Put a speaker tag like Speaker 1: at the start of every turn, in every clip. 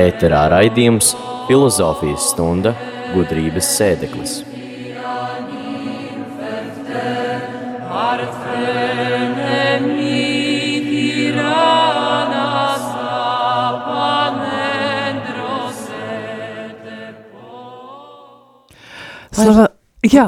Speaker 1: Ēterā raidījums Filozofijas stunda gudrības sēdeklis.
Speaker 2: Slava, jā,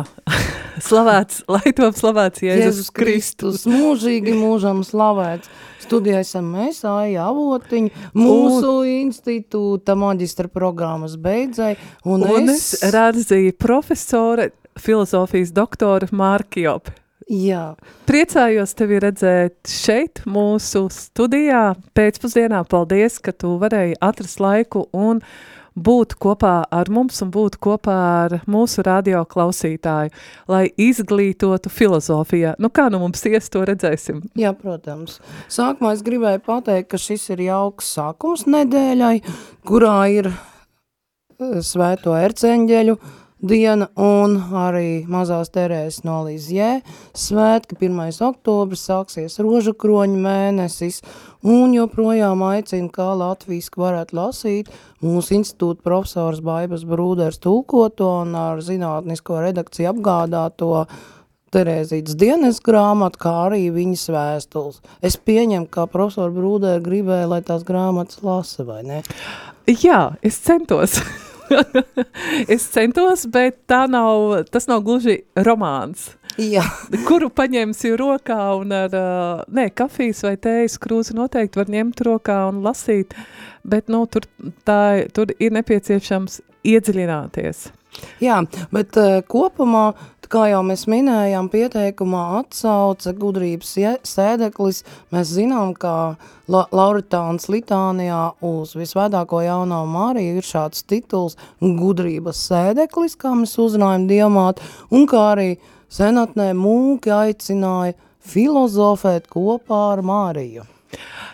Speaker 2: slavēts, lai top slavēts Jēzus,
Speaker 3: Jēzus Kristus, mūžīgi mūžam slavēts. Studijā esam mēs, Aija Avotiņa, mūsu institūta maģistra programmas beidzēji, un,
Speaker 2: un
Speaker 3: es...
Speaker 2: es rādzīju profesore, filozofijas doktora Mārkijopi.
Speaker 3: Jā,
Speaker 2: Priecājos tevi redzēt šeit, mūsu studijā, pēcpusdienā. Paldies, ka tu varēji atrast laiku un būt kopā ar mums un būt kopā ar mūsu radio klausītāju, lai izglītotu filozofijā. Nu, kā nu mums ies, to redzēsim.
Speaker 3: jā, protams. Sākumā es gribēju pateikt, ka šis ir jauks sākums nedēļai, kurā ir eh, svēto erceņģeļu diena un arī mazās terēs no Lizjē svētki, 1. oktobris sāksies rožu kroņu mēnesis un joprojām aicina, kā latviski varētu lasīt mūsu institūta profesors Baibas Brūders tulkoto un ar zinātnisko redakciju apgādāto Terēzītas dienas grāmatu, kā arī viņas vēstules. Es pieņemu, ka profesora Brūdēra gribēja, lai tās grāmatas lasa, vai ne?
Speaker 2: Jā, es centos. es centos, bet tā nav, tas nav gluži romāns.
Speaker 3: Jā.
Speaker 2: Kuru paņemsi rokā un ar, uh, nē, kafijas vai tējas krūzi noteikti var ņemt rokā un lasīt, bet, nu, tur, tā, tur ir nepieciešams iedziļināties.
Speaker 3: Jā, bet uh, kopumā, kā jau mēs minējām, pieteikumā atsauce gudrības sēdeklis, mēs zinām, ka La Lauritāns Litānijā uz visvētāko jauno Mariju ir šāds tituls gudrības sēdeklis, kā mēs uzrunājam diamātu, un kā arī senatnē mūki aicināja filozofēt kopā ar Mariju.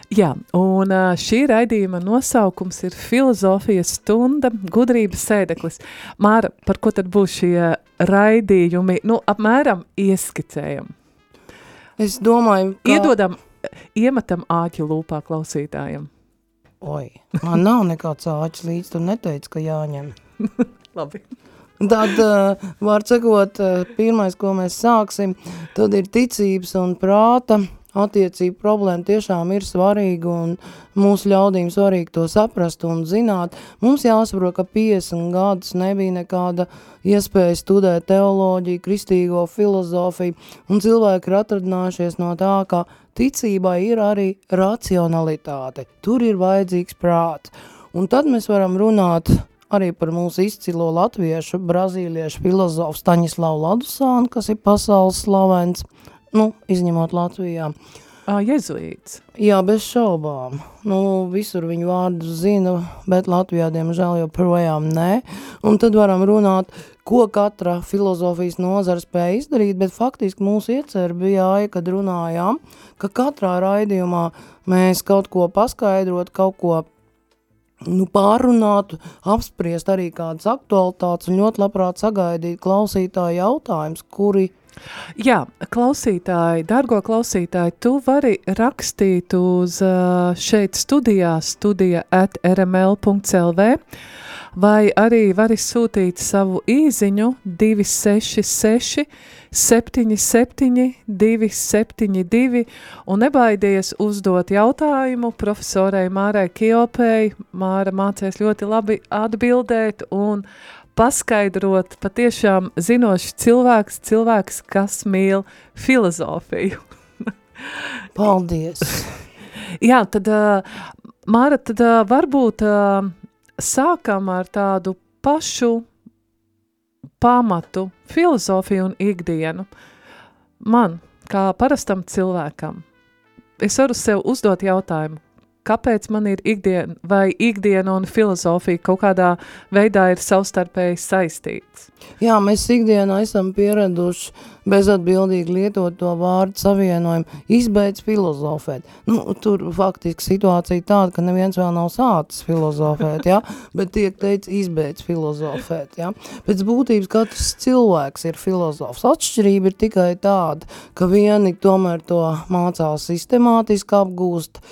Speaker 2: Jā, un šī raidījuma nosaukums ir filozofijas stunda, gudrības sēdeklis. Māra, par ko tad būs šie raidījumi? Nu, apmēram ieskicējam.
Speaker 3: Es domāju, ka...
Speaker 2: Iedodam, iemetam āķu lūpā klausītājiem.
Speaker 3: Oi, man nav nekāds āķis līdz, tu neteici, ka jāņem.
Speaker 2: Labi.
Speaker 3: Tad, uh, var sakot, uh, pirmais, ko mēs sāksim, tad ir ticības un prāta attiecība problēma tiešām ir svarīga un mūsu ļaudīm svarīgi to saprast un zināt. Mums jāsaprot, ka 50 gadus nebija nekāda iespēja studēt teoloģiju, kristīgo filozofiju, un cilvēki ir atradinājušies no tā, ka ticībai ir arī racionalitāte. Tur ir vajadzīgs prāts. Un tad mēs varam runāt arī par mūsu izcilo latviešu, brazīliešu filozofu Staņislavu Ladusānu, kas ir pasaules slavens, nu, izņemot Latvijā.
Speaker 2: Ā, jezuīts.
Speaker 3: Jā, bez šaubām. Nu, visur viņu vārdu zinu, bet Latvijā, diemžēl, joprojām nē. Un tad varam runāt, ko katra filozofijas nozara spēja izdarīt, bet faktiski mūsu iecer bija, ai, kad runājām, ka katrā raidījumā mēs kaut ko paskaidrot, kaut ko nu, pārunāt, apspriest arī kādas aktualitātes un ļoti labprāt sagaidīt klausītāju jautājums, kuri
Speaker 2: Jā, klausītāji, dargo klausītāji, tu vari rakstīt uz šeit studijā, studija at rml.lv, vai arī vari sūtīt savu īziņu 266 77 272 un nebaidies uzdot jautājumu profesorai Mārai Kiopei. Māra mācēs ļoti labi atbildēt un paskaidrot patiešām zinošs cilvēks, cilvēks, kas mīl filozofiju.
Speaker 3: paldies.
Speaker 2: Jā, tad, ā, Māra, tad ā, varbūt ā, sākam ar tādu pašu pamatu filozofiju un ikdienu. Man, kā parastam cilvēkam, es varu sev uzdot jautājumu, kāpēc man ir ikdiena, vai ikdiena un filozofija kaut kādā veidā ir savstarpēji saistīts?
Speaker 3: Jā, mēs ikdienā esam pieraduši bezatbildīgi lietot to vārdu savienojumu, izbeidz filozofēt. Nu, tur faktiski situācija tāda, ka neviens vēl nav sācis filozofēt, ja? bet tiek teicis izbeidz filozofēt. Ja? Pēc būtības katrs cilvēks ir filozofs. Atšķirība ir tikai tāda, ka vieni tomēr to mācās sistemātiski apgūst,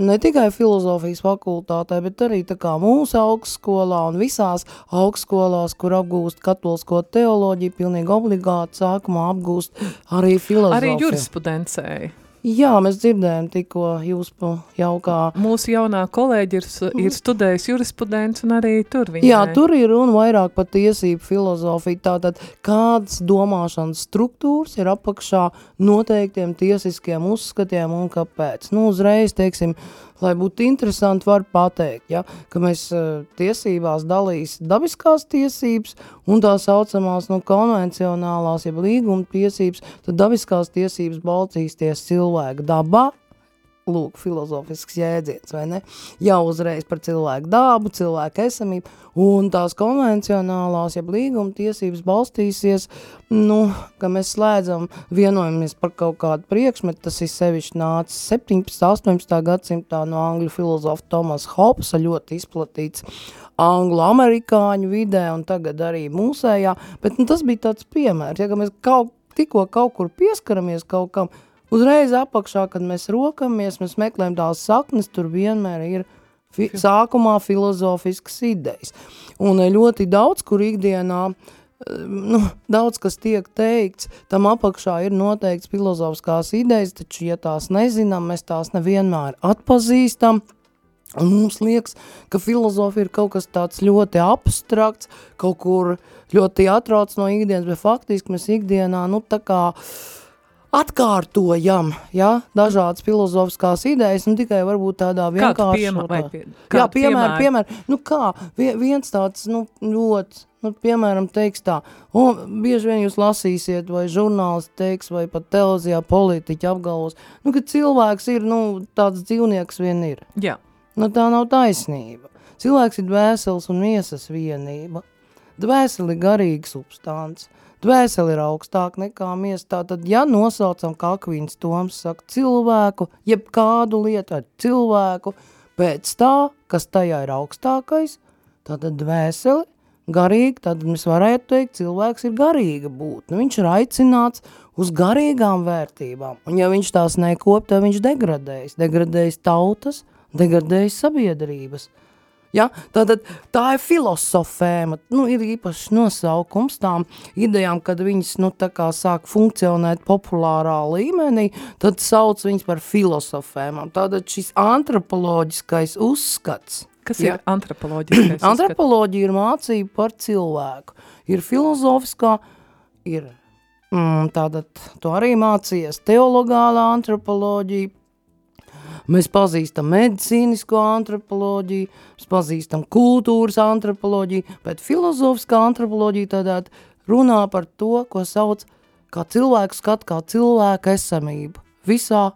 Speaker 3: ne tikai filozofijas fakultātē, bet arī mūsu augstskolā un visās augstskolās, kur apgūst katolisko teoloģiju, pilnīgi obligāti sākumā apgūst arī filozofiju.
Speaker 2: Arī jurisprudencēji.
Speaker 3: Jā, mēs dzirdējām tikko jūs jaukā.
Speaker 2: Mūsu jaunā kolēģi ir, ir studējis jurisprudents un arī tur viņai.
Speaker 3: Jā, tur ir runa vairāk par tiesību filozofiju, tātad kādas domāšanas struktūras ir apakšā noteiktiem tiesiskiem uzskatiem un kāpēc. Nu, uzreiz, teiksim, lai būtu interesanti, var pateikt, ja, ka mēs uh, tiesībās dalīs dabiskās tiesības un tā saucamās nu, konvencionālās, jeb līguma tiesības, tad dabiskās tiesības balcīsties cilvēka dabā, lūk, filozofisks jēdziens, vai ne? Jau uzreiz par cilvēku dābu, cilvēku esamību, un tās konvencionālās, jeb līguma tiesības balstīsies, nu, ka mēs slēdzam, vienojamies par kaut kādu priekšmetu, tas ir sevišķi nācis 17. 18. gadsimtā no angļu filozofa Thomas Hobbesa ļoti izplatīts anglo-amerikāņu vidē, un tagad arī mūsējā, bet nu, tas bija tāds piemērs, ja, ka mēs kaut, tikko kaut kur pieskaramies kaut kam, Uzreiz apakšā, kad mēs rokamies, mēs meklējam tās saknes, tur vienmēr ir fi sākumā filozofiskas idejas. Un eh, ļoti daudz, kur ikdienā eh, nu, daudz, kas tiek teikts, tam apakšā ir noteikts filozofiskās idejas, taču, ja tās nezinām, mēs tās nevienmēr atpazīstam, un mums liekas, ka filozofija ir kaut kas tāds ļoti abstrakts, kaut kur ļoti atrauc no ikdienas, bet faktiski mēs ikdienā, nu, tā kā, uh, atkārtojam ja, dažādas filozofiskās idejas, un tikai varbūt tādā vienkārši...
Speaker 2: Piemēr, pie,
Speaker 3: jā, piemēr, piemēr, nu kā, viens tāds, nu, ļoti, nu, piemēram, teiks tā, un bieži vien jūs lasīsiet, vai žurnālisti teiks, vai pat televizijā politiķi apgalvos, nu, ka cilvēks ir, nu, tāds dzīvnieks vien ir.
Speaker 2: Jā.
Speaker 3: Nu, tā nav taisnība. Cilvēks ir dvēseles un miesas vienība. Dvēseli garīga substance. Dvēseli ir augstāk nekā miesa. Tātad, ja nosaucam, kā Akvīns Toms saka, cilvēku, jeb kādu lietu ar cilvēku, pēc tā, kas tajā ir augstākais, tātad dvēseli, garīgi, tad mēs varētu teikt, cilvēks ir garīga būtne. Viņš ir aicināts uz garīgām vērtībām. Un ja viņš tās nekop, tad viņš degradējas. Degradējas tautas, degradējas sabiedrības. Ja? Tātad tā ir filosofēma, nu, ir īpašs nosaukums tām idejām, kad viņas nu, tā kā sāk funkcionēt populārā līmenī, tad sauc viņas par filosofēmām. Tātad šis antropoloģiskais uzskats.
Speaker 2: Kas ja? ir antropoloģiskais
Speaker 3: Antropoloģija ir mācība par cilvēku. Ir filozofiskā, ir mm, tātad to arī mācījies teologālā antropoloģija, Mēs pazīstam medicīnisko antropoloģiju, mēs pazīstam kultūras antropoloģiju, bet filozofiskā antropoloģija tādā runā par to, ko sauc kā cilvēku skat, kā cilvēka esamību visā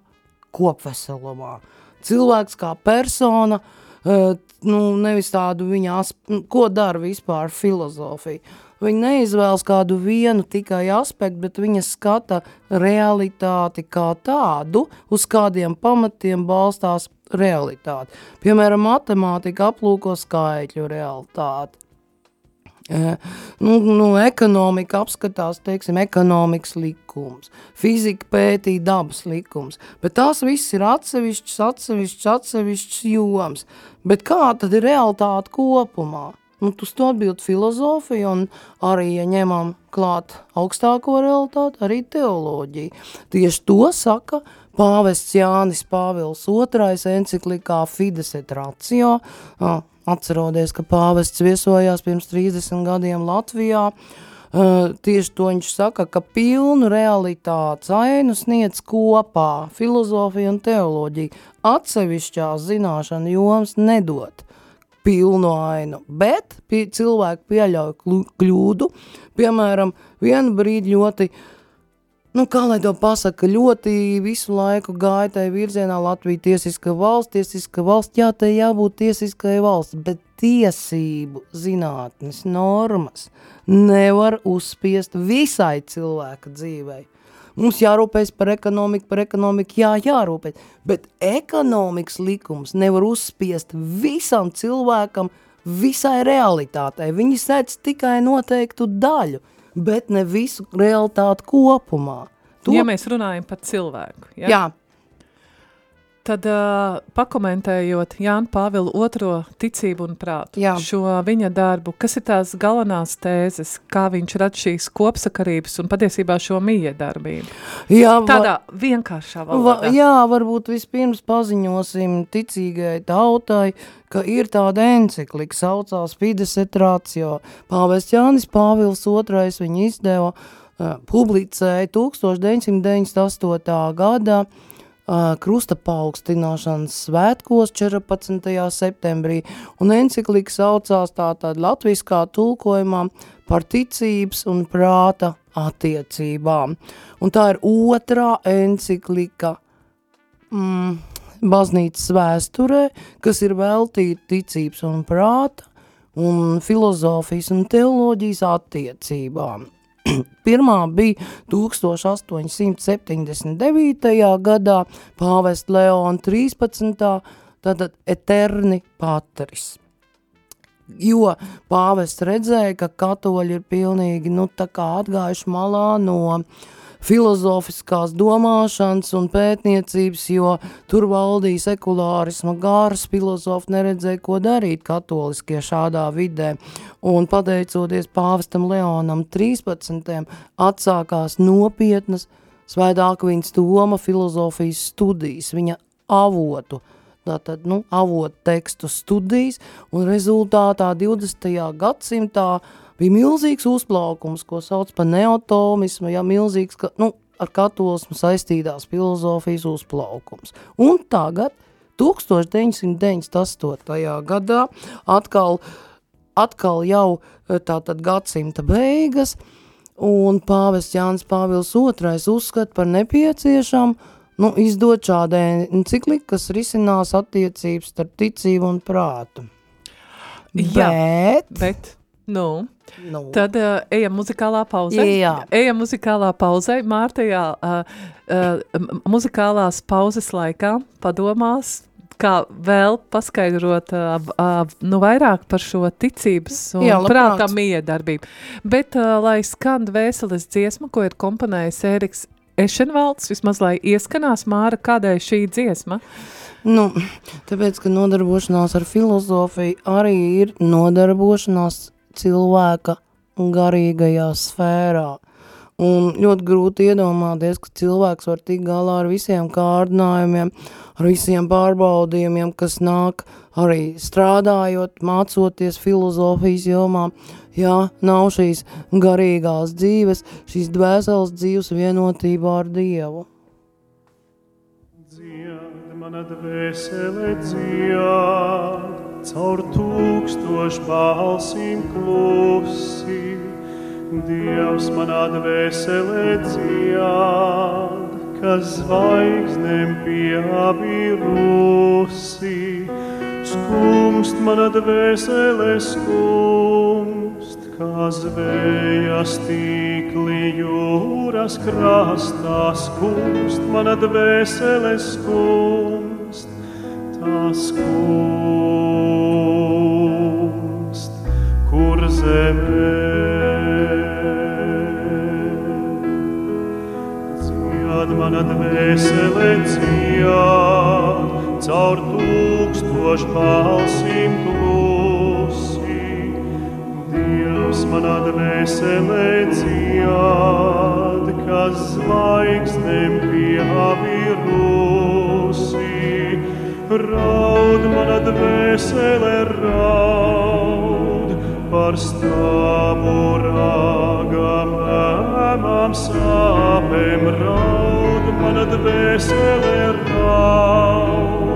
Speaker 3: kopveselumā. Cilvēks kā persona, eh, nu, nevis tādu viņa, ko dara vispār filozofija. Viņa neizvēlas kādu vienu tikai aspektu, bet viņa skata realitāti kā tādu, uz kādiem pamatiem balstās realitāte. Piemēram, matemātika aplūko skaitļu realitāti. E, nu, nu, ekonomika apskatās, teiksim, ekonomikas likums, fizika pētīja dabas likums, bet tās viss ir atsevišķs, atsevišķs, atsevišķs joms. Bet kā tad ir realitāte kopumā? Nu, uz to atbild filozofija un arī, ja ņemam klāt augstāko realitāti, arī teoloģija. Tieši to saka pāvests Jānis Pāvils II enciklikā Fides et Ratio. Atceroties, ka pāvests viesojās pirms 30 gadiem Latvijā, tieši to viņš saka, ka pilnu realitātes ainu sniedz kopā filozofija un teoloģija. Atsevišķās zināšana joms nedot pilnu ainu, bet pie, cilvēki pieļauj kļūdu, piemēram, vienu brīdi ļoti nu, kā lai to pasaka, ļoti visu laiku gāja tajā virzienā Latvija tiesiska valsts, tiesiska valsts, jā, tai jābūt tiesiskai valsts, bet tiesību zinātnes normas nevar uzspiest visai cilvēka dzīvei. Mums jārūpēs par ekonomiku, par ekonomiku, jā, jārūpēs, bet ekonomikas likums nevar uzspiest visam cilvēkam, visai realitātei. Viņi sēdz tikai noteiktu daļu – bet ne visu realitāti kopumā.
Speaker 2: To... Ja mēs runājam par cilvēku, ja?
Speaker 3: jā,
Speaker 2: Tad uh, pakomentējot Jānu Pāvilu otro ticību un prātu,
Speaker 3: Jā.
Speaker 2: šo viņa darbu, kas ir tās galvenās tēzes, kā viņš rad šīs kopsakarības un patiesībā šo mīja darbību?
Speaker 3: Jā,
Speaker 2: Tādā va, vienkāršā valodā.
Speaker 3: Va, jā, varbūt vispirms paziņosim ticīgai tautai, ka ir tāda enciklika, saucās Fides et ratio. Pāvests Jānis Pāvils II viņu izdeva, uh, publicēja 1998. gadā, krusta paaugstināšanas svētkos 14. septembrī, un enciklika saucās tātad latviskā tulkojumā par ticības un prāta attiecībām. Un tā ir otrā enciklika mm, baznīcas vēsturē, kas ir veltīta ticības un prāta un filozofijas un teoloģijas attiecībām. Pirmā bija 1879. gadā pāvest Leona 13. tātad Eterni Patris. Jo pāvests redzēja, ka katoļi ir pilnīgi, nu, atgājuši malā no filozofiskās domāšanas un pētniecības, jo tur valdīja sekulārisma gāras, filozofi neredzēja, ko darīt katoliskie šādā vidē. Un pateicoties pāvestam Leonam 13. atsākās nopietnas svētākvīns Toma filozofijas studijas, viņa avotu, tātad, nu, avotu tekstu studijas, un rezultātā 20. gadsimtā bija milzīgs uzplaukums, ko sauc par neotomismu, ja milzīgs, ka, nu, ar katolismu saistītās filozofijas uzplaukums. Un tagad, 1998. gadā, atkal, atkal jau eh, tātad gadsimta beigas, un pāvests Jānis Pāvils II uzskata par nepieciešamu nu, izdot šādu encikliku, kas risinās attiecības starp ticību un prātu.
Speaker 2: Jā, bet, bet nu,
Speaker 3: Nu.
Speaker 2: Tad uh, ejam muzikālā pauzē.
Speaker 3: Jā.
Speaker 2: Ejam muzikālā pauzē. Mārtajā uh, uh, muzikālās pauzes laikā padomās, kā vēl paskaidrot uh, uh, nu vairāk par šo ticības un
Speaker 3: Jā,
Speaker 2: prātā miedarbību. Bet, uh, lai skan vēseles dziesma, ko ir komponējis Ēriks Ešenvalds, vismaz lai ieskanās Māra, kādēļ šī dziesma?
Speaker 3: Nu, tāpēc, ka nodarbošanās ar filozofiju arī ir nodarbošanās cilvēka garīgajā sfērā. Un ļoti grūti iedomāties, ka cilvēks var tikt galā ar visiem kārdinājumiem, ar visiem pārbaudījumiem, kas nāk arī strādājot, mācoties filozofijas jomā. Jā, nav šīs garīgās dzīves, šīs dvēseles dzīves vienotībā ar Dievu.
Speaker 4: Dzied, mana dvēsele dzied, caur tūkstošu balsīm klusi. Dievs manā dvēselē dzied, kas zvaigznēm pieabirusi. Skumst manā dvēselē skumst, kā zvējas tīkli jūras krastā skumst, manā dvēselē skumst, tā skumst, kur zemē. Dzied manā dvēselē dzied, caur tūkstošu balsīm klusi. Dievs manā dvēselē dzied, kas zvaigznēm pieavirusi. Raud manā dvēselē raud par stāvu rāgam, ēmām sāpēm raud manā dvēselē raud.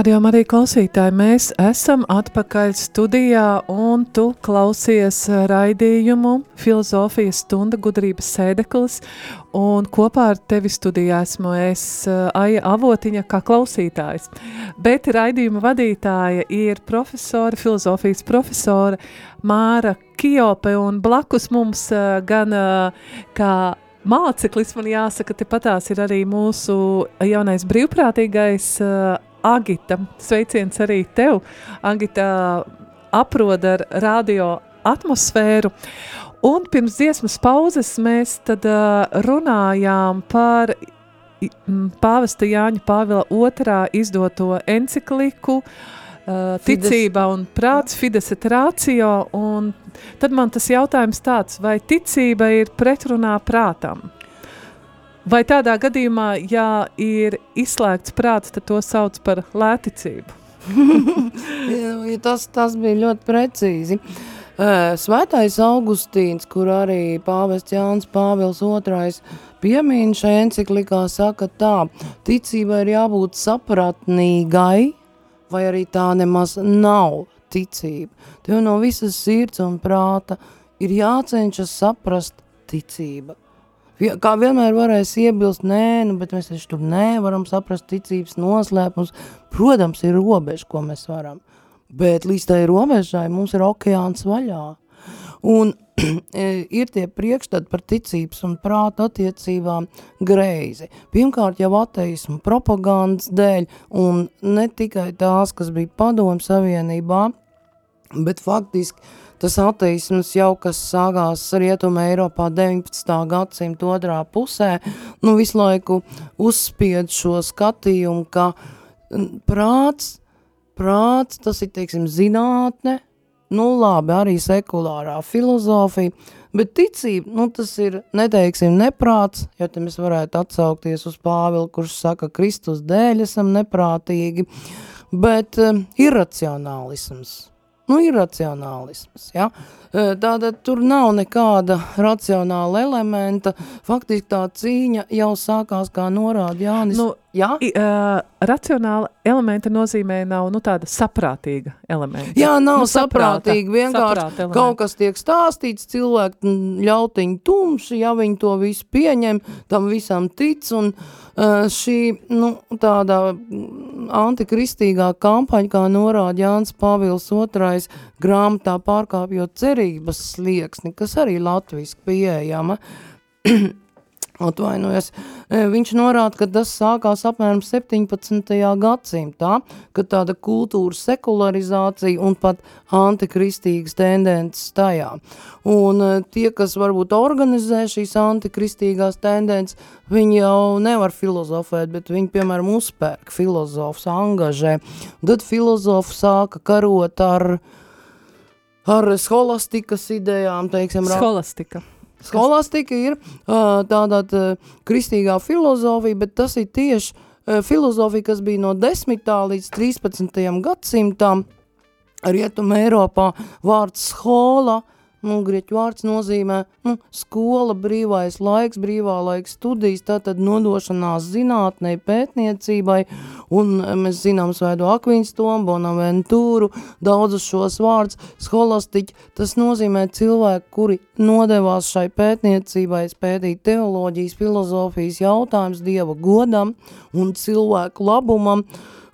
Speaker 2: Radio Marija klausītāji, mēs esam atpakaļ studijā un tu klausies raidījumu Filozofijas stunda gudrības sēdeklis un kopā ar tevi studijā esmu es Aija Avotiņa kā klausītājs. Bet raidījuma vadītāja ir profesora, filozofijas profesora Māra Kijope un blakus mums gan kā māceklis, man jāsaka, tepatās ir arī mūsu jaunais brīvprātīgais Agita, sveiciens arī tev. Agita aprod ar radio atmosfēru. Un pirms dziesmas pauzes mēs tad uh, runājām par pāvesta Jāņa Pāvila otrā izdoto encikliku uh, Ticība un prāts, Fides et ratio, un tad man tas jautājums tāds, vai ticība ir pretrunā prātam? Vai tādā gadījumā, ja ir izslēgts prāts, tad to sauc par lēticību?
Speaker 3: tas, tas bija ļoti precīzi. Svētais Augustīns, kur arī pāvests Jānis Pāvils II piemīna šajā enciklikā, saka tā, ticībai ir jābūt sapratnīgai, vai arī tā nemaz nav ticība. Tev no visas sirds un prāta ir jācenšas saprast ticība kā vienmēr varēs iebilst, nē, nu, bet mēs taču tur nevaram saprast ticības noslēpums. Protams, ir robeža, ko mēs varam, bet līdz tai robežai mums ir okeāns vaļā. Un e, ir tie priekšstati par ticības un prāta attiecībām greizi. Pirmkārt jau ateismu propagandas dēļ, un ne tikai tās, kas bija padomu savienībā, bet faktiski tas ateisms jau, kas sākās Rietuma Eiropā 19. gadsimta otrā pusē, nu visu laiku uzspied šo skatījumu, ka prāts, prāts, tas ir, teiksim, zinātne, nu labi, arī sekulārā filozofija, bet ticība, nu tas ir, neteiksim, neprāts, jo te mēs varētu atsaukties uz Pāvilu, kurš saka, Kristus dēļ esam neprātīgi, bet um, irracionālisms, nu, iracionālisms. Ja? Tātad tur nav nekāda racionāla elementa. Faktiski tā cīņa jau sākās, kā norāda Jānis.
Speaker 2: Nu,
Speaker 3: ja?
Speaker 2: I, uh, racionāla elementa nozīmē nav nu, tāda saprātīga elementa.
Speaker 3: Jā, nav nu, saprātīga. Vienkārši kaut kas tiek stāstīts, cilvēki ļautiņi tumši, ja viņi to visu pieņem, tam visam tic. Un, uh, šī nu, tāda antikristīgā kampaņa, kā norāda Jānis Pāvils II grāmatā pārkāpjot cerības slieksni, kas arī latviski pieejama, atvainojas, e, viņš norāda, ka tas sākās apmēram 17. gadsimtā, kad tāda kultūras sekularizācija un pat antikristīgas tendences tajā. Un e, tie, kas varbūt organizē šīs antikristīgās tendences, viņi jau nevar filozofēt, bet viņi, piemēram, uzpērk filozofs, angažē. Tad filozofu sāka karot ar, ar scholastikas idejām, teiksim. Skolastika ir uh, tādā tā, kristīgā filozofija, bet tas ir tieši filozofija, kas bija no 10. līdz 13. gadsimtam. Rietuma Eiropā vārds skola Nu, grieķu vārds nozīmē nu, skola, brīvais laiks, brīvā laika studijas, tātad nodošanās zinātnei, pētniecībai, un mēs zinām Svēto Akvīns Tomu, Bonaventūru, daudzus šos vārdus, skolastiķi, tas nozīmē cilvēki, kuri nodevās šai pētniecībai, spētīt teoloģijas, filozofijas jautājums Dieva godam un cilvēku labumam,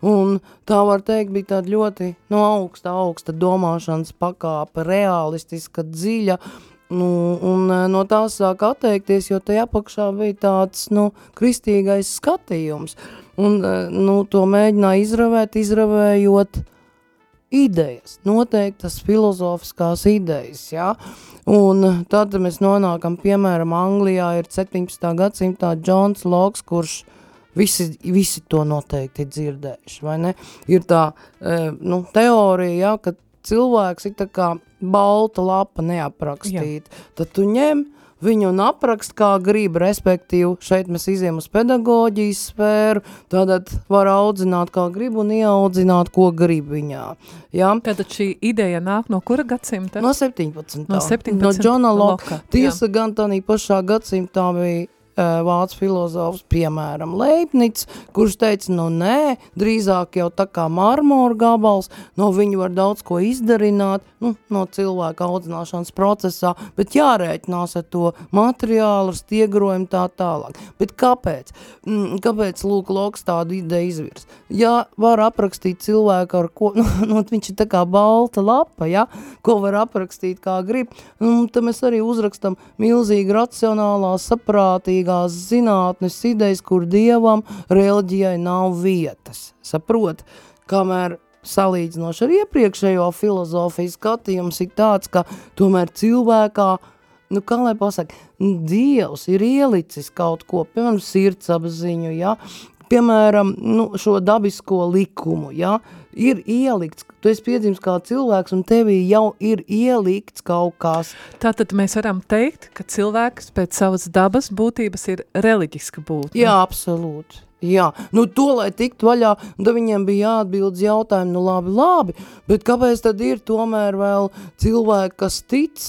Speaker 3: Un tā var teikt, bija tāda ļoti no augsta, augsta domāšanas pakāpe, realistiska, dziļa, nu, un e, no tās sāk atteikties, jo tajā apakšā bija tāds, nu, kristīgais skatījums. Un, e, nu, to mēģināja izravēt, izravējot idejas, noteiktas filozofiskās idejas, ja? Un tad mēs nonākam, piemēram, Anglijā ir 17. gadsimtā Džons Loks, kurš Visi, visi to noteikti ir dzirdējuši, vai ne? Ir tā, e, nu, teorija, ja, ka cilvēks ir tā kā balta lapa neaprakstīta. Tad tu ņem viņu un aprakst kā grib, respektīvi, šeit mēs iziem uz pedagoģijas sfēru, tātad var audzināt kā grib un ieaudzināt, ko grib viņā. Ja?
Speaker 2: Tātad šī ideja nāk no kura gadsimta?
Speaker 3: No 17.
Speaker 2: No 17.
Speaker 3: No Džona Loka. Tiesa jā. gan tādā pašā gadsimtā bija vācu filozofs, piemēram, Leibniz, kurš teica, nu nē, drīzāk jau tā kā marmora gabals, no viņu var daudz ko izdarināt, nu, no cilvēka audzināšanas procesā, bet jārēķinās ar to materiālu, ar stiegrojumu tā tālāk. Bet kāpēc? Mm, kāpēc Lūk Loks tādu ideju izvirs? Ja var aprakstīt cilvēku ar ko, nu, nu viņš ir tā kā balta lapa, ja, ko var aprakstīt kā grib, nu, tad mēs arī uzrakstam milzīgi racionālās, saprātīgās zinātnes idejas, kur dievam, reliģijai nav vietas. Saprot, kamēr salīdzinoši ar iepriekšējo filozofiju skatījums ir tāds, ka tomēr cilvēkā, nu kā lai pasaka, Dievs ir ielicis kaut ko, piemēram, sirdsapziņu, ja, piemēram, nu, šo dabisko likumu, ja, ir ielikts, tu esi piedzimis kā cilvēks un tevī jau ir ielikts kaut kas.
Speaker 2: Tātad mēs varam teikt, ka cilvēks pēc savas dabas būtības ir reliģiska būtne.
Speaker 3: Jā, absolūti. Jā, nu to, lai tiktu vaļā, tad viņiem bija jāatbildes jautājumu, nu labi, labi, bet kāpēc tad ir tomēr vēl cilvēki, kas tic,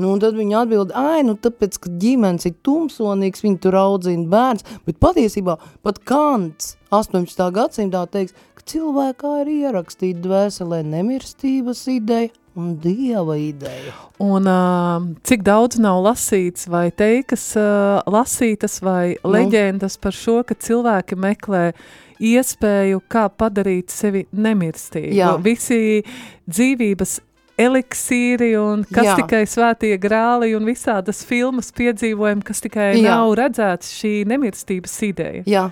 Speaker 3: Nu, un tad viņi atbild, ai, nu tāpēc, ka ģimenes ir tumsonīgs, viņi tur audzina bērns, bet patiesībā pat Kants 18. gadsimtā teiks, ka cilvēkā ir ierakstīta dvēselē nemirstības ideja un dieva ideja.
Speaker 2: Un uh, cik daudz nav lasīts vai teikas uh, lasītas vai nu. leģendas par šo, ka cilvēki meklē iespēju, kā padarīt sevi nemirstīgu.
Speaker 3: Jā.
Speaker 2: Visi dzīvības eliksīri un kas Jā. tikai svētie grāli un visādas filmas piedzīvojumi, kas tikai Jā. nav redzēts šī nemirstības ideja.
Speaker 3: Jā.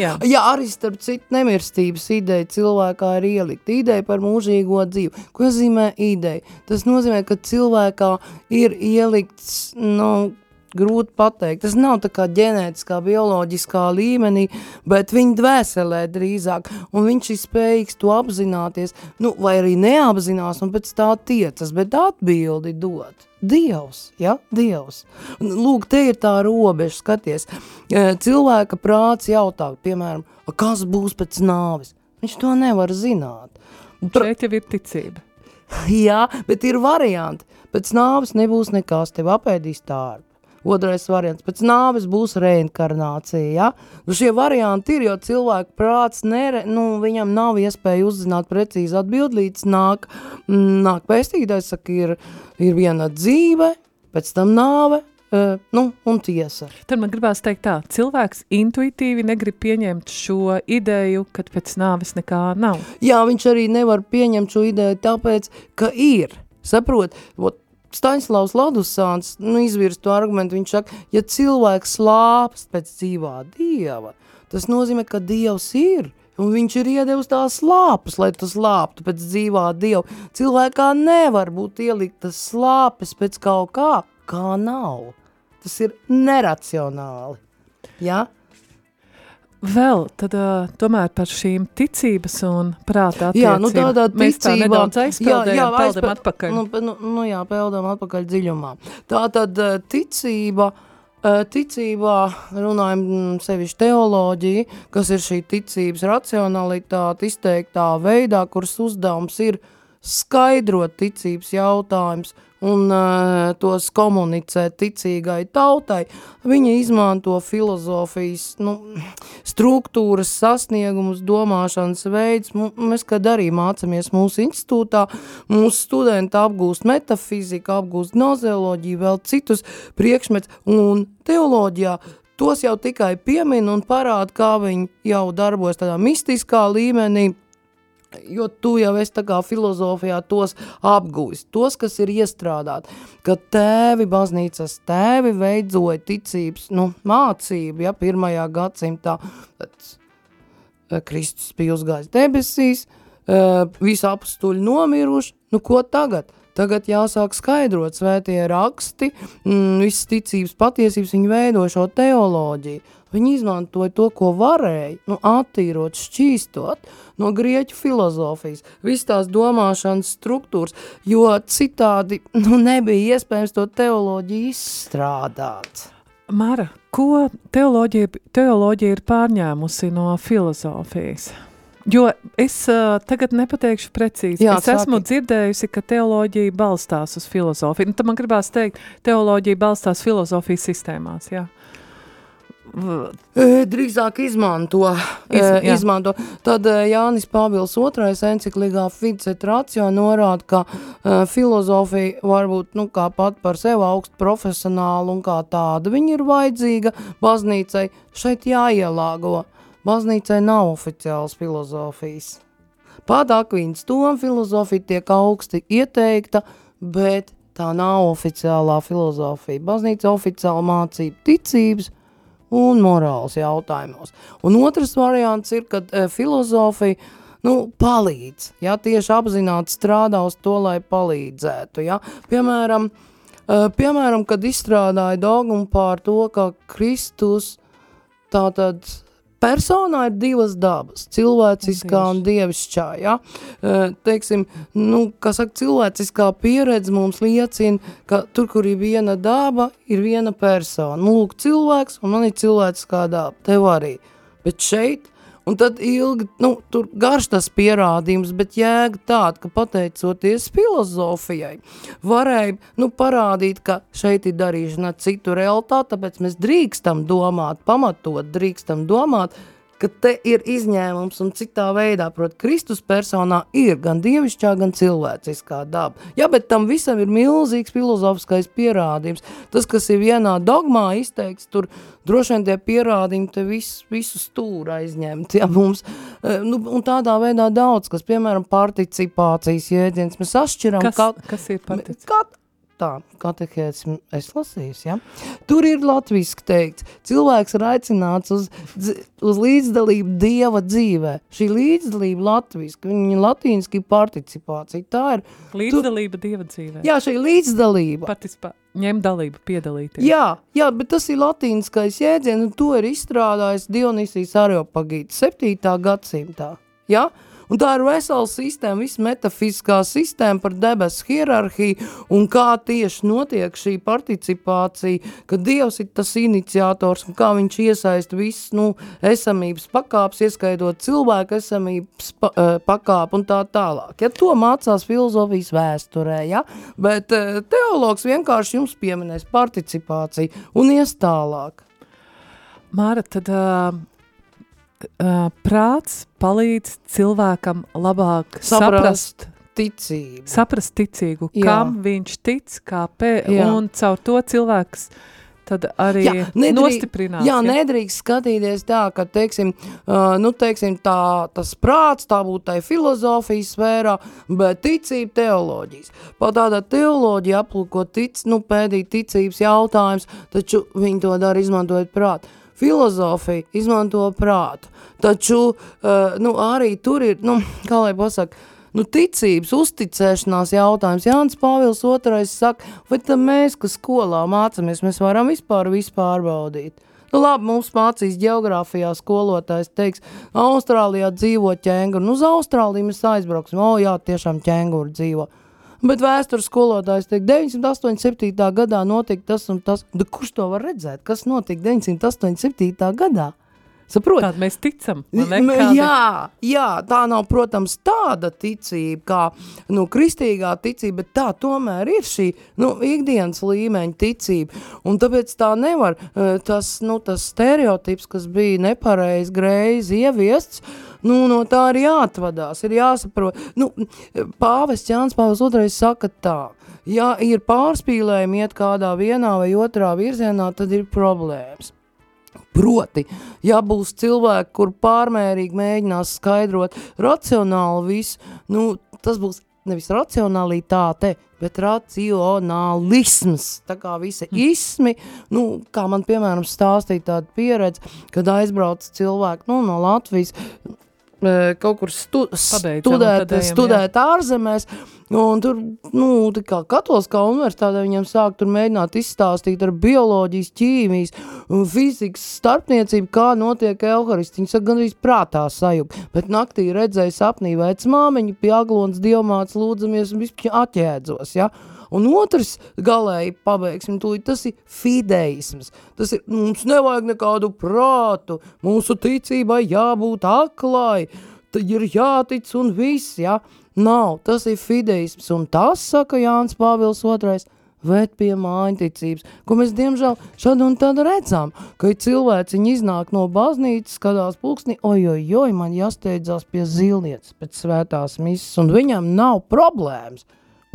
Speaker 3: Jā. Jā, arī starp citu nemirstības ideja cilvēkā ir ielikt. Ideja par mūžīgo dzīvi. Ko nozīmē ideja? Tas nozīmē, ka cilvēkā ir ielikts, nu, grūti pateikt. Tas nav tā kā ģenētiskā, bioloģiskā līmenī, bet viņa dvēselē drīzāk, un viņš ir spējīgs to apzināties, nu, vai arī neapzinās, un pēc tā tiecas, bet atbildi dot. Dievs, ja, Dievs. Lūk, te ir tā robeža, skaties. E, cilvēka prāts jautā, piemēram, kas būs pēc nāvis? Viņš to nevar zināt.
Speaker 2: Pra... Šeit jau ir ticība.
Speaker 3: Jā, bet ir varianti. Pēc nāvis nebūs nekas, tev apēdīs tārpu. Otrais variants pēc nāves būs reinkarnācija. Ja? Nu, šie varianti ir, jo cilvēku prāts nere, nu, viņam nav iespēja uzzināt precīzi atbild, līdz nāk, mm, nāk pēstītājs, saka, ir, ir viena dzīve, pēc tam nāve, Uh, nu, un tiesa.
Speaker 2: Tad man gribās teikt tā, cilvēks intuitīvi negrib pieņemt šo ideju, ka pēc nāves nekā nav.
Speaker 3: Jā, viņš arī nevar pieņemt šo ideju tāpēc, ka ir. Saprot, ot, Staņslavs Ladusāns nu, izvirst to argumentu, viņš saka, ja cilvēks slāpst pēc dzīvā dieva, tas nozīmē, ka dievs ir, un viņš ir iedevis tās slāpes, lai tas slāptu pēc dzīvā dieva. Cilvēkā nevar būt ieliktas slāpes pēc kaut kā, kā nav. Tas ir neracionāli. Ja?
Speaker 2: Vēl tad, uh, tomēr par šīm ticības un prāta attiecībām. Jā,
Speaker 3: nu tādā ticībā. Mēs tā
Speaker 2: nedaudz aizpeldējam, jā, jā, peldam aizpe... atpakaļ.
Speaker 3: Nu, nu, nu jā, peldam atpakaļ dziļumā. Tā tad ticība, ticībā runājam sevišķi teoloģija, kas ir šī ticības racionalitāte izteiktā veidā, kuras uzdevums ir skaidrot ticības jautājums – un uh, tos komunicē ticīgai tautai, viņa izmanto filozofijas nu, struktūras, sasniegumus, domāšanas veids. Mēs, kad arī mācamies mūsu institūtā, mūsu studenti apgūst metafiziku, apgūst nozeoloģiju, vēl citus priekšmets, un teoloģijā tos jau tikai piemin un parāda, kā viņi jau darbojas tādā mistiskā līmenī, Jo tu jau esi tā kā filozofijā tos apguvis, tos, kas ir iestrādāti, ka tēvi baznīcas tēvi veidoja ticības, nu, mācību, ja, pirmajā gadsimtā, tad eh, Kristus bija uzgājis debesīs, eh, visi apstuļi nomiruši, nu, ko tagad? Tagad jāsāk skaidrot svētie raksti, mm, visas ticības patiesības, viņi veido šo teoloģiju. Viņi izmantoja to, ko varēja, nu, attīrot, šķīstot no grieķu filozofijas, visas tās domāšanas struktūras, jo citādi nu, nebija iespējams to teoloģiju izstrādāt.
Speaker 2: Mara, ko teoloģija, teoloģija ir pārņēmusi no filozofijas? Jo es uh, tagad nepateikšu precīzi. Jā, es sāki. esmu dzirdējusi, ka teoloģija balstās uz filozofiju. Nu, tad man gribās teikt, teoloģija balstās filozofijas sistēmās. Jā.
Speaker 3: Drīzāk izmanto,
Speaker 2: Iz- jā.
Speaker 3: izmanto. Tad Jānis Pāvils II encikligā Ficet Ratio norāda, ka uh, filozofija var būt nu, kā pat par sevi augstu profesionālu un kā tāda. Viņa ir vajadzīga baznīcai, šeit jāielāgo. Baznīcai nav oficiāls filozofijas. Pat Akvīns Toma filozofija tiek augsti ieteikta, bet tā nav oficiālā filozofija. Baznīca oficiāli mācība ticības un morāls jautājumos. Un otrs variants ir, kad e, filozofija nu, palīdz, ja tieši apzināti strādā uz to, lai palīdzētu. Ja? Piemēram, e, piemēram, kad izstrādāja dogmu pār to, ka Kristus tātad personā ir divas dabas, cilvēciskā un dievišķā, ja? E, teiksim, nu, kā saka, cilvēciskā pieredze mums liecina, ka tur, kur ir viena daba, ir viena persona. Nu, lūk, cilvēks, un man ir cilvēciskā daba, tev arī. Bet šeit, un tad ilgi, nu, tur garš tas pierādījums, bet jēga tāda, ka pateicoties filozofijai, varēja, nu, parādīt, ka šeit ir darīšana ar citu realitāti, tāpēc mēs drīkstam domāt, pamatot drīkstam domāt, ka te ir izņēmums un citā veidā, proti, Kristus personā ir gan dievišķā, gan cilvēciskā daba. Jā, bet tam visam ir milzīgs filozofiskais pierādījums. Tas, kas ir vienā dogmā izteikts, tur droši vien tie pierādījumi te visu, visu stūru aizņemt, ja mums, eh, nu, un tādā veidā daudz, kas, piemēram, participācijas jēdziens, mēs atšķiram,
Speaker 2: Kas,
Speaker 3: ka-
Speaker 2: kas ir partic?
Speaker 3: Tā, katehēts es lasīju, ja? Tur ir latviski teikts, cilvēks ir aicināts uz, uz līdzdalību Dieva dzīvē. Šī līdzdalība latviski, viņa latīniski ir participācija, tā ir,
Speaker 2: Līdzdalība Dieva dzīvē.
Speaker 3: jā, šī līdzdalība.
Speaker 2: Participā, ņem dalību, piedalīties.
Speaker 3: Jā, jā, bet tas ir latīniskais jēdziens, un to ir izstrādājis Dionīsijas Areopagīts 7. gadsimtā. Ja? Un tā ir vesela sistēma, visa metafiziskā sistēma par debesu hierarhiju un kā tieši notiek šī participācija, ka Dievs ir tas iniciators un kā viņš iesaist visas nu, esamības pakāpes, ieskaidot cilvēku esamības pa, eh, pakāpu un tā tālāk. Ja to mācās filozofijas vēsturē, ja? bet eh, teologs vienkārši jums pieminēs participāciju un ies tālāk.
Speaker 2: Māra, tad uh, uh, prāts palīdz cilvēkam labāk saprast,
Speaker 3: Saprast ticību.
Speaker 2: saprast ticīgu,
Speaker 3: Jā.
Speaker 2: kam viņš tic, kāpēc, un caur to cilvēks tad arī
Speaker 3: Jā, nedrīkst-
Speaker 2: nostiprinās.
Speaker 3: Jā, nedrīkst skatīties tā, ka, teiksim, uh, nu, teiksim tā, tas prāts, tā būtu tai filozofijas sfērā, bet ticība teoloģijas. Pa tāda teoloģija aplūko tic, nu, pēdīt ticības jautājums, taču viņi to dara izmantojot prātu. Filozofija izmanto prātu, taču, uh, nu, arī tur ir, nu, kā lai pasaka, Nu, ticības, uzticēšanās jautājums. Jānis Pāvils II saka, vai tad mēs, kas skolā mācāmies, mēs varam vispār pārbaudīt? Nu, labi, mums mācīs geogrāfijā skolotājs teiks, Austrālijā dzīvo ķēnguru. Nu, uz Austrāliju mēs aizbrauksim. O, jā, tiešām ķēnguru dzīvo. Bet vēstures skolotājs teikt, 987. gadā notika tas un tas. Da, kurš to var redzēt? Kas notika 987. gadā? Saprot?
Speaker 2: Tāda mēs ticam. Kādi-
Speaker 3: Jā, jā, tā nav, protams, tāda ticība, kā nu, kristīgā ticība, bet tā tomēr ir šī nu, ikdienas līmeņa ticība. Un tāpēc tā nevar, eh, tas, nu, tas stereotips, kas bija nepareizi, greizi ieviests, nu, no tā ir jāatvadās, ir jāsaprot. Nu, pāvests Jānis Pāvils II saka tā, ja ir pārspīlējumi iet kādā vienā vai otrā virzienā, tad ir problēmas. Proti, ja būs cilvēki, kur pārmērīgi mēģinās skaidrot racionāli visu, nu, tas būs nevis racionalitāte, bet racionālisms. Tā kā visi ismi, nu, kā man piemēram stāstīja tāda pieredze, kad aizbrauc cilvēki nu, no Latvijas, kaut kur stu,
Speaker 2: Pabeidzam,
Speaker 3: studēt,
Speaker 2: ejam, jā.
Speaker 3: studēt ārzemēs, un tur, nu, tā kā katoliskā universitātē viņam sāk tur mēģināt izstāstīt ar bioloģijas, ķīmijas, un fizikas starpniecību, kā notiek euharisti. Viņi saka, gandrīz prātā sajūg, bet naktī redzēja sapnī vēc māmiņu, pie aglons dievmāts lūdzamies un vispār atjēdzos, ja? Un otrs galēji pabeigsim tūlīt, tas ir fideisms. Tas ir, mums nevajag nekādu prātu, mūsu ticībai jābūt aklai, tad ir jātic un viss, ja? Nav, tas ir fideisms, un tas, saka Jānis Pāvils II, vērt pie mājiņticības, ko mēs diemžēl šad un tad redzam, ka cilvēciņi iznāk no baznīcas, skatās pulksni, oj, oj, oj, man jāsteidzās pie zilnieces pēc svētās misas, un viņam nav problēmas.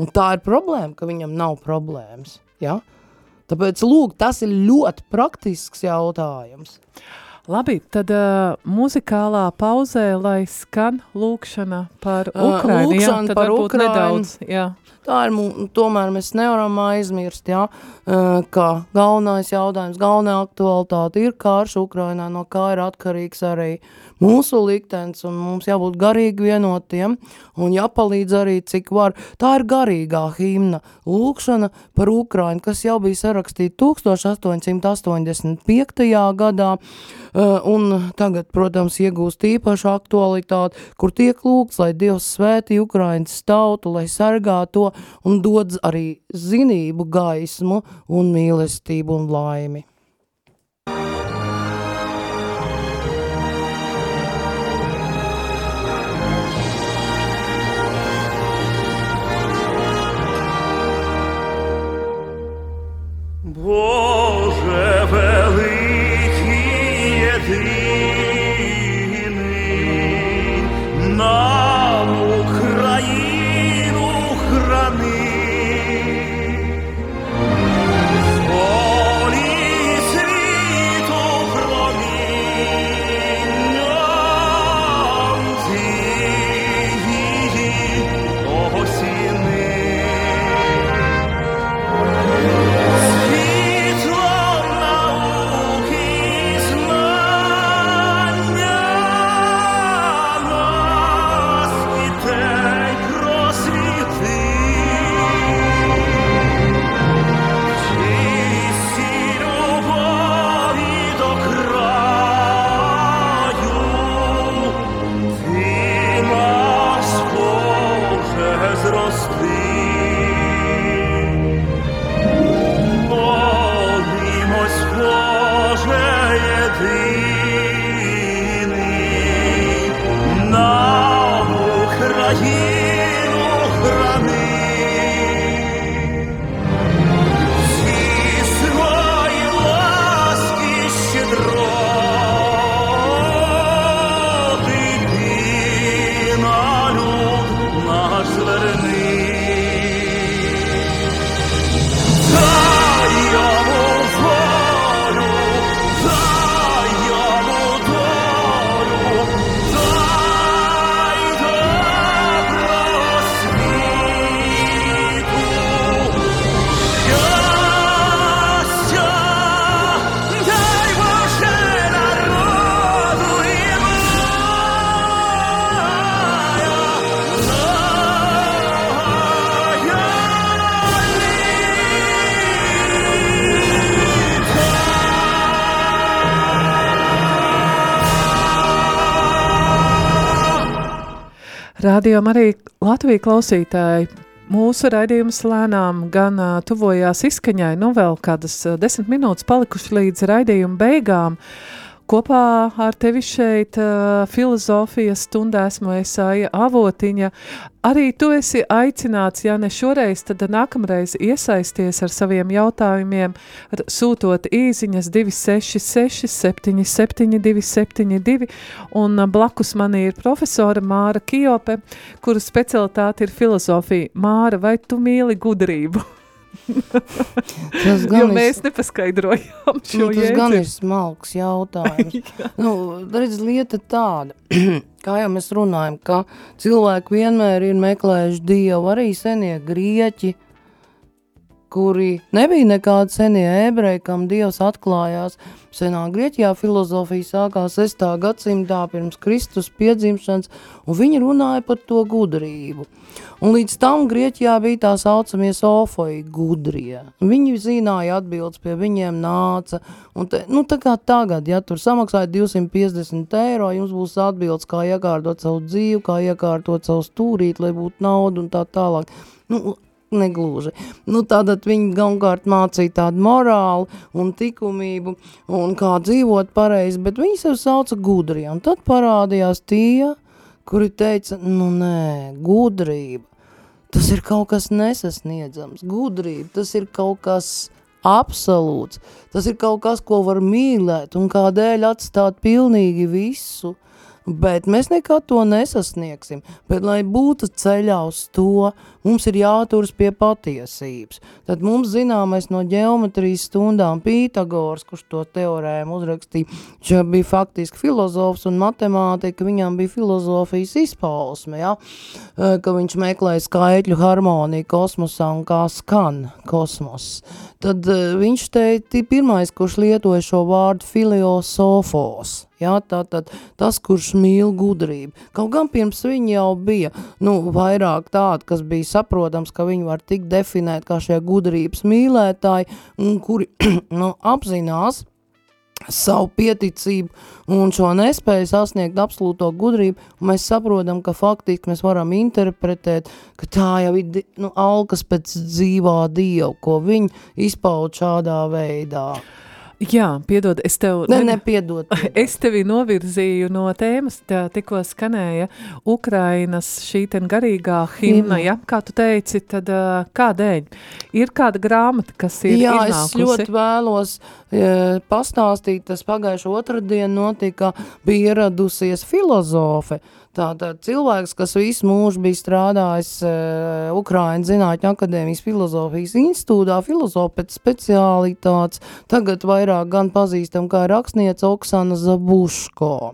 Speaker 3: Un tā ir problēma, ka viņam nav problēmas, ja? Tāpēc, lūk, tas ir ļoti praktisks jautājums.
Speaker 2: Labi, tad uh, muzikālā pauzē, lai skan lūkšana par Ukrainu. Uh, jā,
Speaker 3: par Ukrainu.
Speaker 2: Nedaudz, jā.
Speaker 3: Tā ir, tomēr mēs nevaram aizmirst, ja, ka galvenais jautājums, galvenā aktualitāte ir karš Ukrainā, no kā ir atkarīgs arī mūsu liktenis, un mums jābūt garīgi vienotiem, un jāpalīdz arī, cik var. Tā ir garīgā himna, lūkšana par Ukrainu, kas jau bija sarakstīta 1885. gadā, un tagad, protams, iegūst īpašu aktualitāti, kur tiek lūgts, lai Dievs svētī Ukrainas tautu, lai sargā to un dod arī zinību, gaismu un mīlestību un laimi.
Speaker 2: Rādījām arī Latviju klausītāji. Mūsu raidījums lēnām gan uh, tuvojās izskaņai, nu vēl kādas uh, desmit minūtes palikuši līdz raidījuma beigām. Kopā ar tevi šeit uh, filozofijas stundā esmu Esaija Avotiņa. Arī tu esi aicināts, ja ne šoreiz, tad nākamreiz iesaisties ar saviem jautājumiem, ar, sūtot īziņas 266 77 272, un blakus manī ir profesora Māra Kijope, kuru specialitāte ir filozofija. Māra, vai tu mīli gudrību?
Speaker 3: Tas
Speaker 2: Jo
Speaker 3: gan
Speaker 2: mēs
Speaker 3: ir,
Speaker 2: nepaskaidrojām šo
Speaker 3: nu, tas gan
Speaker 2: jēdzienu.
Speaker 3: ir smalks jautājums. nu, redz, lieta tāda, kā jau mēs runājam, ka cilvēki vienmēr ir meklējuši Dievu, arī senie grieķi, kuri nebija nekādi senie ebreji, kam Dievs atklājās. Senā Grieķijā filozofija sākās 6. gadsimtā pirms Kristus piedzimšanas, un viņi runāja par to gudrību. Un līdz tam Grieķijā bija tā saucamie sofoji gudrie. Viņi zināja atbildes, pie viņiem nāca. Un te, nu, tā kā tagad, ja tur samaksājat 250 eiro, jums būs atbildes, kā iekārtot savu dzīvi, kā iekārtot savu stūrīt, lai būtu nauda un tā tālāk. Nu, negluži. Nu, tātad viņi galvenokārt mācīja tādu morālu un likumību un kā dzīvot pareizi, bet viņi sev sauca gudrie. Un tad parādījās tie, kuri teica, nu nē, gudrība. tas ir kaut kas nesasniedzams. Gudrība, tas ir kaut kas absolūts. Tas ir kaut kas, ko var mīlēt un kādēļ atstāt pilnīgi visu. Bet mēs nekad to nesasniegsim. Bet, lai būtu ceļā uz to, mums ir jāturas pie patiesības. Tad mums zināmais no ģeometrijas stundām Pītagors, kurš to teorēmu uzrakstīja, viņš bija faktiski filozofs un matemātika, viņam bija filozofijas izpausme, ja? Ka viņš meklēja skaitļu harmoniju kosmosā un kā skan kosmos. Tad uh, viņš teica, pirmais, kurš lietoja šo vārdu filiosofos, Jā, tātad tas, kurš mīl gudrību. Kaut gan pirms viņa jau bija nu, vairāk tāda, kas bija saprotams, ka viņi var tik definēt kā šie gudrības mīlētāji, un kuri nu, apzinās savu pieticību un šo nespēju sasniegt absolūto gudrību, un mēs saprotam, ka faktiski mēs varam interpretēt, ka tā jau ir nu, alkas pēc dzīvā dievu, ko viņi izpaud šādā veidā.
Speaker 2: Jā, piedod, es tev...
Speaker 3: Ne, ne, piedod. piedod.
Speaker 2: Es tevi novirzīju no tēmas, tā tikko skanēja Ukrainas šī ten garīgā himna, ja? Kā tu teici, tad kādēļ? Ir kāda grāmata, kas ir
Speaker 3: Jā,
Speaker 2: iznākusi?
Speaker 3: es ļoti vēlos e, pastāstīt, tas pagājušo otrdienu notika, bija ieradusies filozofe, Tātad cilvēks, kas visu mūžu bija strādājis uh, Ukraiņas Zinātņu akadēmijas filozofijas institūtā, filozofa pēc speciālitātes, tagad vairāk gan pazīstam kā rakstniece Oksana Zabuško.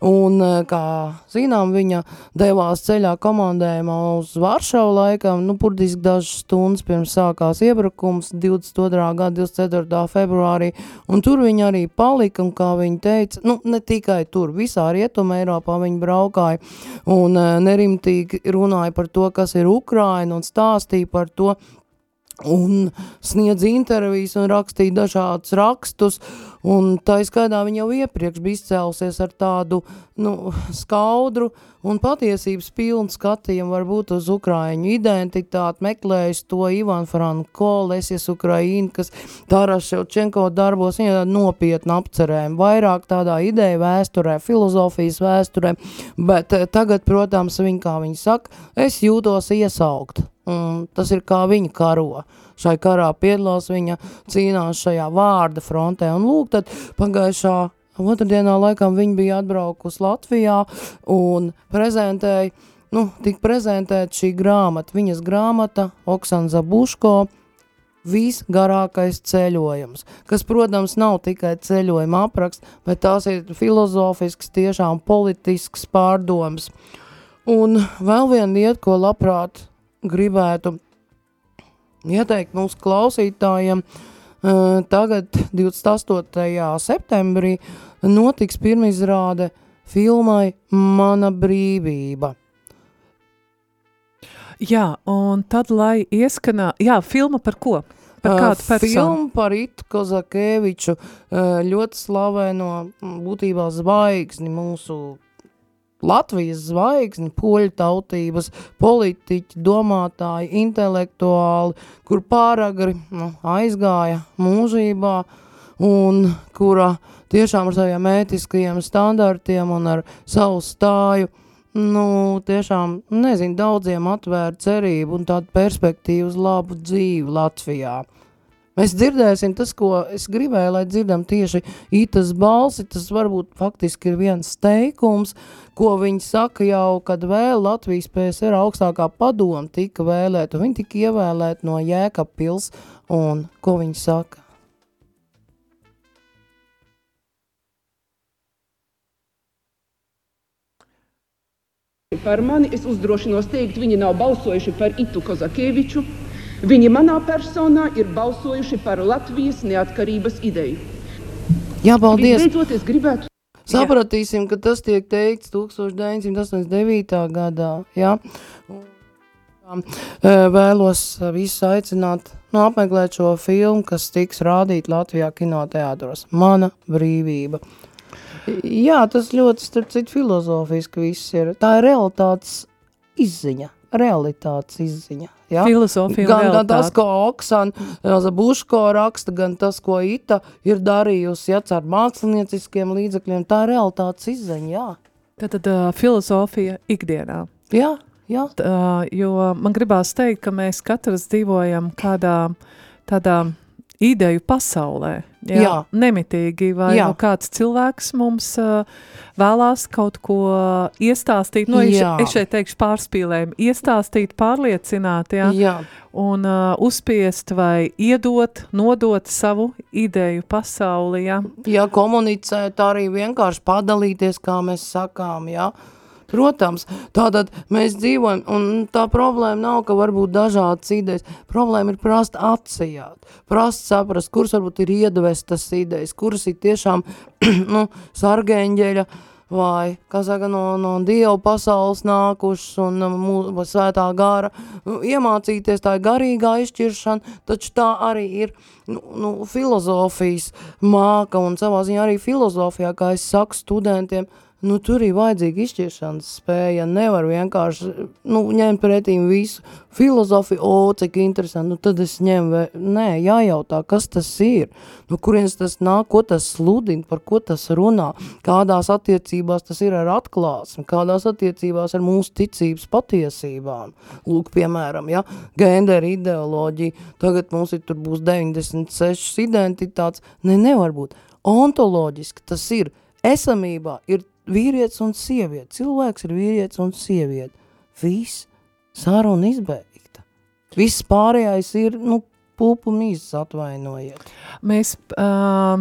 Speaker 3: Un, eh, kā zinām, viņa devās ceļā komandējumā uz Varšavu laikam, nu, burtiski dažas stundas pirms sākās iebrukums 22. gada 24. februārī, un tur viņa arī palika, un kā viņa teica, nu, ne tikai tur, visā Rietuma Eiropā viņa braukāja, un eh, nerimtīgi runāja par to, kas ir Ukraina, un stāstīja par to, un sniedz intervijas un rakstīja dažādus rakstus, un tā izskaidā viņa jau iepriekš bija izcēlusies ar tādu, nu, skaudru un patiesības pilnu skatījumu varbūt uz Ukraiņu identitāti, meklējis to Ivan Franko, Lesies Ukraīna, kas Taras Ševčenko darbos, viņa nopietna apcerējuma, vairāk tādā ideja vēsturē, filozofijas vēsturē, bet eh, tagad, protams, viņa, kā viņa saka, es jūtos iesaukt, un tas ir kā viņa karo. Šai karā piedalās viņa cīnās šajā vārda frontē, un lūk, tad pagājušā otrdienā laikam viņa bija atbraukusi Latvijā un prezentēja, nu, tik prezentēt šī grāmata, viņas grāmata Oksana Zabuško, visgarākais ceļojums, kas, protams, nav tikai ceļojuma apraksts, bet tās ir filozofisks, tiešām politisks pārdoms. Un vēl viena lieta, ko labprāt gribētu ieteikt mūsu klausītājiem, uh, tagad 28. septembrī notiks pirmizrāde filmai Mana brīvība.
Speaker 2: Jā, un tad, lai ieskanā, jā, filma par ko? Par kādu
Speaker 3: Uh,
Speaker 2: personu?
Speaker 3: Filmu par Itu Kozakēviču, uh, ļoti slaveno būtībā zvaigzni mūsu Latvijas zvaigzni, poļu tautības, politiķi, domātāji, intelektuāli, kur pāragri nu, aizgāja mūžībā un kura tiešām ar saviem ētiskajiem standartiem un ar savu stāju, nu, tiešām, nezinu, daudziem atvēra cerību un tādu perspektīvu uz labu dzīvi Latvijā. Mēs dzirdēsim tas, ko es gribēju, lai dzirdam tieši ītas balsi, tas varbūt faktiski ir viens teikums, ko viņi saka jau, kad vēl Latvijas PSR augstākā padoma tika vēlēta, viņi tika ievēlēti no Jēkabpils, un ko viņi saka?
Speaker 5: Par mani es uzdrošinos teikt, viņi nav balsojuši par Itu Kozakieviču. Viņi manā personā ir balsojuši par Latvijas neatkarības ideju.
Speaker 3: Jā, paldies!
Speaker 5: Visbeidzot, es gribētu
Speaker 3: Sapratīsim, ka tas tiek teikts 1989. gadā, jā. Eh, Vēlos visus aicināt nu, apmeklēt šo filmu, kas tiks rādīt Latvijā kinoteātros. Mana brīvība. Jā, tas ļoti, starp citu, filozofiski viss ir. Tā ir realitātes izziņa, realitātes izziņa. Ja?
Speaker 2: Filozofija
Speaker 3: gan, gan tas,
Speaker 2: realitāte.
Speaker 3: ko Oksana Zabuško raksta, gan tas, ko Ita ir darījusi, ja, ar mākslinieciskiem līdzekļiem, tā ir realitātes izziņa, jā.
Speaker 2: Tad, tad uh, filozofija ikdienā.
Speaker 3: Jā, Jā,
Speaker 2: Uh, jo man gribās teikt, ka mēs katrs dzīvojam kādā tādā ideju pasaulē. Jā,
Speaker 3: Jā.
Speaker 2: Nemitīgi, vai
Speaker 3: Jā.
Speaker 2: nu kāds cilvēks mums uh, vēlās kaut ko iestāstīt, nu, es,
Speaker 3: Jā.
Speaker 2: es šeit teikšu pārspīlējumu, iestāstīt, pārliecināt, jā,
Speaker 3: jā.
Speaker 2: un uh, uzspiest vai iedot, nodot savu ideju pasauli, jā.
Speaker 3: ja komunicēt, arī vienkārši padalīties, kā mēs sakām, jā. Protams, tātad mēs dzīvojam, un tā problēma nav, ka varbūt dažādas idejas. Problēma ir prast atsijāt, prast saprast, kuras varbūt ir iedvestas idejas, kuras ir tiešām, nu, sargeņģeļa, vai, kā saka, no, no Dieva pasaules nākušas un um, mū, vai svētā gara, nu, iemācīties tā garīgā izšķiršana, taču tā arī ir, nu, nu, filozofijas māka un savā ziņā arī filozofijā, kā es saku studentiem, nu, tur ir vajadzīga izšķiršanas spēja, nevar vienkārši, nu, ņemt pretīm visu. Filozofiju, o, cik interesanti, nu, tad es ņemu, nē, jājautā, kas tas ir, no kurienes tas nāk, ko tas sludina, par ko tas runā, kādās attiecībās tas ir ar atklāsmi, kādās attiecībās ar mūsu ticības patiesībām. Lūk, piemēram, ja, gendera ideoloģija, tagad mums ir tur būs 96 identitātes, ne, nevar būt. Ontoloģiski tas ir, esamībā ir vīrietis un sieviete, cilvēks ir vīrietis un sieviete. Viss, saruna izbeigta. Viss pārējais ir, nu, pupu mīzes atvainojiet.
Speaker 2: Mēs uh,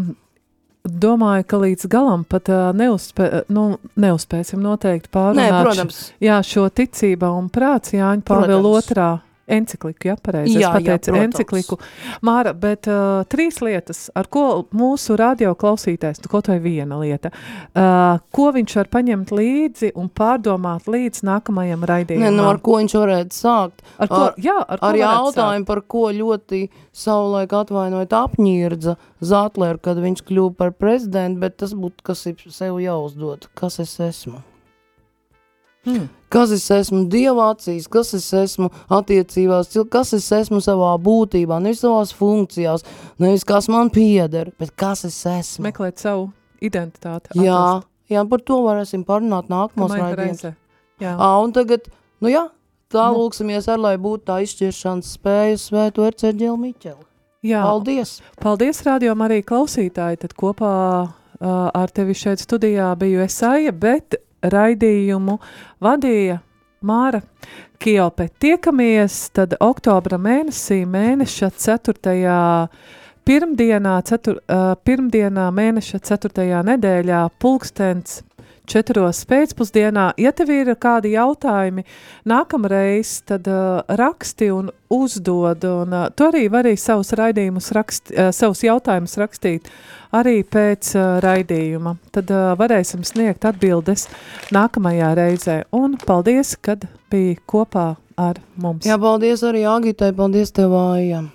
Speaker 2: domāju, ka līdz galam pat uh, neuzspē, nu, neuzspēsim noteikti
Speaker 3: Nē,
Speaker 2: pārunāt š-
Speaker 3: protams,
Speaker 2: jā, šo ticība un prāts Jāņa Pāvila otrā encikliku, ja pareizi,
Speaker 3: Jā,
Speaker 2: es
Speaker 3: jā,
Speaker 2: pateicu
Speaker 3: protams.
Speaker 2: encikliku. Māra, bet uh, trīs lietas, ar ko mūsu radio klausītājs, nu, kaut vai viena lieta, uh, ko viņš var paņemt līdzi un pārdomāt līdz nākamajam
Speaker 3: ne,
Speaker 2: raidījumam.
Speaker 3: nu, ar ko viņš varētu sākt.
Speaker 2: ar ko,
Speaker 3: ar-
Speaker 2: jā, ar,
Speaker 3: Ar jautājumu, par ko ļoti savulaik atvainojot apņīrdza Zatleru, kad viņš kļuva par prezidentu, bet tas būtu, kas ir sev jāuzdod, kas es esmu.
Speaker 2: sākt? Hmm.
Speaker 3: Kas es esmu Dieva acīs, kas es esmu attiecībās, kas es esmu savā būtībā, nevis savās funkcijās, nevis kas man pieder, bet kas es esmu.
Speaker 2: Meklēt savu identitāti.
Speaker 3: Jā,
Speaker 2: atrast
Speaker 3: jā, par to varēsim parunāt nākamos
Speaker 2: reizē. Jā.
Speaker 3: Ā, un tagad, nu jā, tā
Speaker 2: Nu.
Speaker 3: lūksimies ar, lai būtu tā izšķiršanas spēja svētu Erceģelu Miķeli.
Speaker 2: Jā,
Speaker 3: Paldies!
Speaker 2: Paldies, rādījumam, arī klausītāji. Tad kopā uh, ar tevi šeit studijā biju Esaija, bet raidījumu vadīja Māra Kiope. Tiekamies tad oktobra mēnesī, mēneša 4. pirmdienā, cetur, uh, pirmdienā mēneša 4. nedēļā, pulkstens 4. pēcpusdienā. Ja tev ir kādi jautājumi nākamreiz, tad uh, raksti un uzdod. Un, uh, tu arī vari savus raidījumus, rakst, uh, savus jautājumus rakstīt arī pēc uh, raidījuma. Tad uh, varēsim sniegt atbildes nākamajā reizē. Un paldies, kad biji kopā ar mums.
Speaker 3: Jā, paldies arī Agitai, paldies tev, Aija.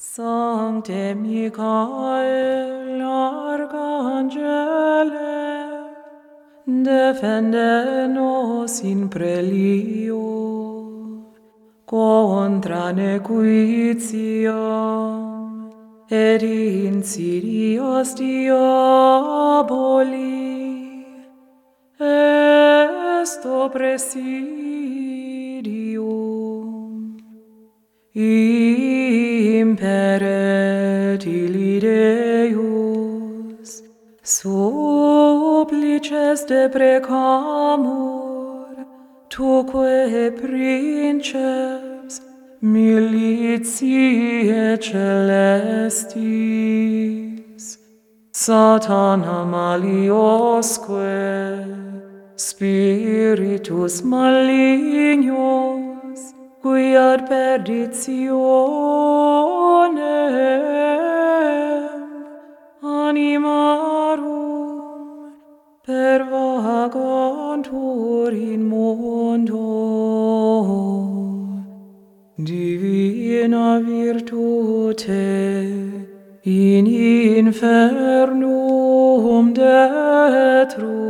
Speaker 6: Sancte Michael, Arcangele, defende nos in prelio contra nequitiam et in sirios diaboli est oppressidium deprecamur, tuque princeps militiae celestis, satana maliosque spiritus malignos, qui ad perditionem animam per vagantur in mundo. divina virtute in infernum detrudet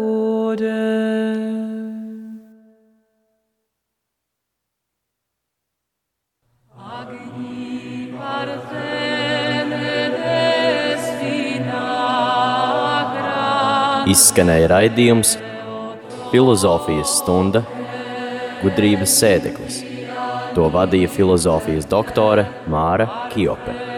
Speaker 1: Izskanēja raidījums Filozofijas stunda gudrības sēdeklis. To vadīja filozofijas doktore Māra Kiope.